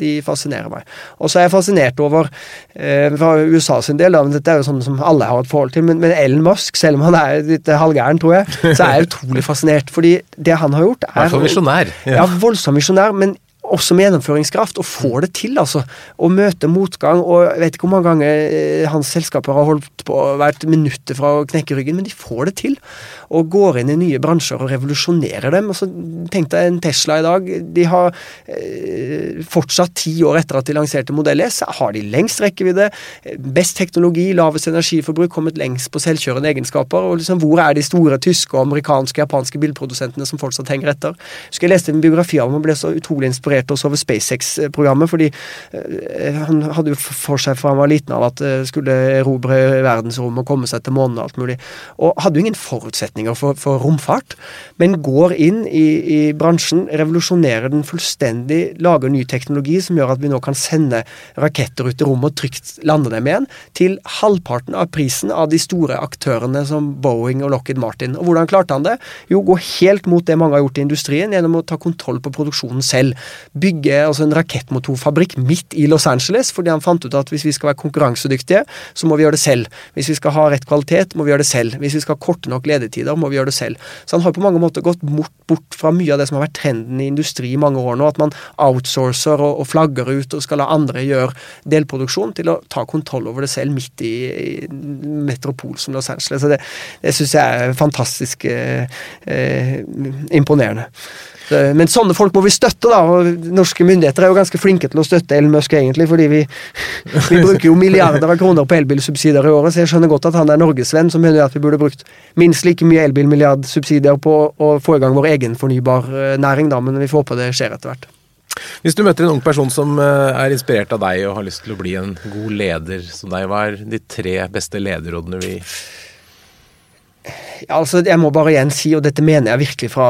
S2: de fascinerer meg. Og så er jeg fascinert over, eh, fra USA sin del, men dette er jo sånn som alle har et forhold til, men, men Ellen Musk, selv om han er litt halvgæren, tror jeg, så er jeg utrolig fascinert. Fordi det han har gjort, er er hvert
S1: misjonær. Ja.
S2: Ja, voldsomt misjonær, men også med gjennomføringskraft, og får det til, altså. Å møte motgang. Og jeg vet ikke hvor mange ganger eh, hans selskaper har holdt på hvert minutter fra å knekke ryggen, men de får det til. Og går inn i nye bransjer og revolusjonerer dem. Altså, tenk deg en Tesla i dag. De har eh, fortsatt ti år etter at de lanserte modell S, har de lengst rekkevidde, best teknologi, lavest energiforbruk, kommet lengst på selvkjørende egenskaper. og liksom, Hvor er de store tyske, amerikanske, japanske bilprodusentene som fortsatt henger etter? Så jeg leste en biografi av ham og ble så utrolig inspirert inspirerte oss over SpaceX-programmet. fordi eh, han hadde jo for seg fra han var liten av at uh, skulle erobre verdensrommet og komme seg til månen og alt mulig. Og hadde jo ingen forutsetninger for, for romfart, men går inn i, i, bransjen, revolusjonerer den fullstendig, lager ny teknologi som gjør at vi nå kan sende raketter ut i rommet og trygt lande dem igjen, til halvparten av prisen av de store aktørene som Boeing og Lockheed Martin. Og hvordan klarte han det? Jo, gå helt mot det mange har gjort i industrien, gjennom å ta kontroll på produksjonen selv bygge altså en rakettmotorfabrikk midt i Los Angeles, fordi han fant ut at hvis vi skal være konkurransedyktige, så må vi gjøre det selv. Hvis vi skal ha rett kvalitet, må vi gjøre det selv. Hvis vi skal ha korte nok ledetider, må vi gjøre det selv. Så han har på mange måter gått bort, fra mye av det som har vært trenden i industri i mange år nå, at man outsourcer og, og flagger ut og skal la andre gjøre delproduksjon, til å ta kontroll over det selv midt i, i metropol som Los Angeles. Så det, det syns jeg er fantastisk eh, eh, imponerende. Men sånne folk må vi støtte, da. og Norske myndigheter er jo ganske flinke til å støtte Elon Musk, egentlig, fordi vi, vi bruker jo milliarder av kroner på elbilsubsidier i året, så jeg skjønner godt at han er norgesvenn som mener at vi burde brukt minst like mye elbilmilliardsubsidier på å få i gang vår egen fornybarnæring, da, men vi får håpe det skjer etter hvert.
S1: Hvis du møter en ung person som eh, er inspirert av deg og har lyst til å bli en god leder som deg, hva er de tre beste lederrådene vi
S2: altså, jeg må bare igjen si, og dette mener jeg virkelig fra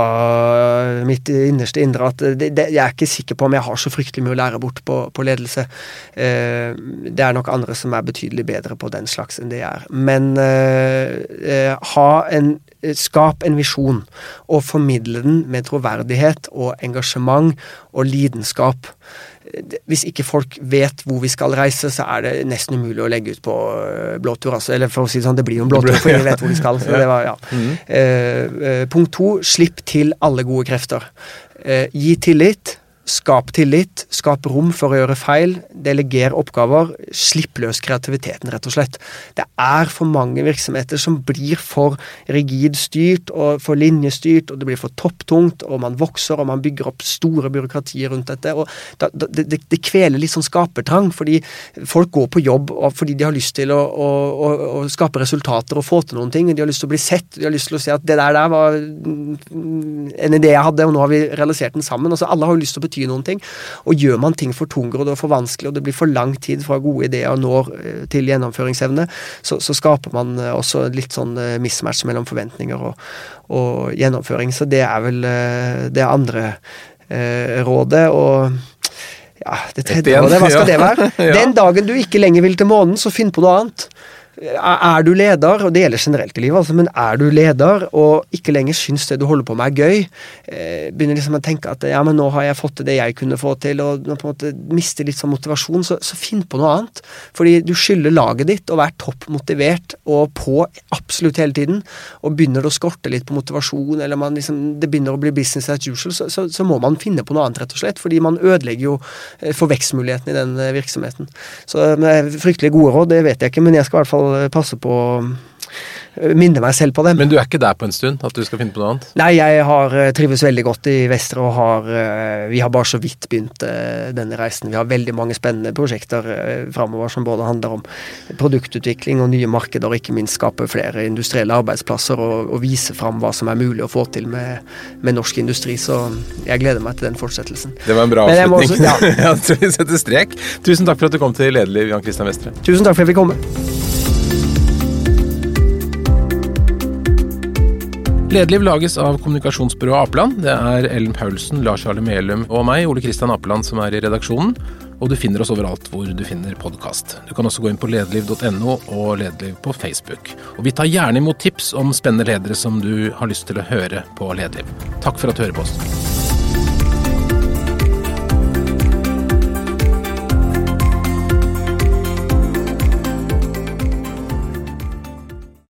S2: mitt innerste indre, at det, det, jeg er ikke sikker på om jeg har så fryktelig mye å lære bort på, på ledelse. Eh, det er nok andre som er betydelig bedre på den slags enn det jeg er. Men eh, ha en Skap en visjon, og formidle den med troverdighet og engasjement og lidenskap hvis ikke folk vet hvor vi skal reise, så er det nesten umulig å legge ut på blåtur. Altså. Eller for å si det sånn, det blir jo en blåtur, for ingen vet hvor vi skal. Så det var, ja. Mm. Eh, punkt to, slipp til alle gode krefter. Eh, gi tillit. Skap tillit, skap rom for å gjøre feil, deleger oppgaver. Slipp løs kreativiteten, rett og slett. Det er for mange virksomheter som blir for rigid styrt og for linjestyrt, og det blir for topptungt, og man vokser og man bygger opp store byråkratier rundt dette. og det, det, det, kveler litt sånn skapertrang, fordi folk går på jobb fordi de har lyst til å, å, å, å, skape resultater og få til noen ting. De har lyst til å bli sett, de har lyst til å si at det der, der var en idé jeg hadde, og nå har vi realisert den sammen. altså Alle har jo lyst til å bety bety noen ting. Og gjør man ting for tungere og det for vanskelig og det blir for lang tid fra gode ideer når eh, til gjennomføringsevne, så, så, skaper man eh, også litt sånn eh, mismatch mellom forventninger og, og gjennomføring. Så det er vel det andre eh, rådet. og ja, det tredje rådet, hva skal det være? Den dagen du ikke lenger vil til månen, så finn på noe annet. Er du leder, og det gjelder generelt i livet, altså, men er du leder og ikke lenger syns det du holder på med er gøy, eh, begynner liksom å tenke at ja, men nå har jeg fått til det jeg kunne få til, og på en måte mister litt sånn motivasjon, så, så finn på noe annet. Fordi du skylder laget ditt å være topp motivert og på absolutt hele tiden. Og begynner det å skorte litt på motivasjon, eller man liksom, det begynner å bli business as usual, så, så, så, må man finne på noe annet, rett og slett. Fordi man ødelegger jo eh, for vekstmulighetene i den eh, virksomheten. Så fryktelig gode råd, det vet jeg ikke, men jeg skal i hvert fall passe på å minne meg selv på dem.
S1: Men du er ikke der på en stund? At du skal finne på noe annet?
S2: Nei, jeg har eh, trives veldig godt i Vestre og har eh, Vi har bare så vidt begynt eh, denne reisen. Vi har veldig mange spennende prosjekter framover som både handler om produktutvikling og nye markeder, og ikke minst skape flere industrielle arbeidsplasser og, og vise fram hva som er mulig å få til med, med, norsk industri. Så jeg gleder meg til den fortsettelsen.
S1: Det var en bra avslutning. Også, ja. jeg tror vi setter strek. Tusen takk for at du kom til Lederliv, Jan Christian Vestre.
S2: Tusen takk for at jeg fikk komme.
S1: Lederliv lages av kommunikasjonsbyrået Apeland. Det er Ellen Paulsen, Lars Jarle Melum og meg, Ole Kristian Apeland, som er i redaksjonen. Og du finner oss overalt hvor du finner podkast. Du kan også gå inn på lederliv.no og Lederliv på Facebook. Og vi tar gjerne imot tips om spennende ledere som du har lyst til å høre på Lederliv. Takk for at du hører på oss.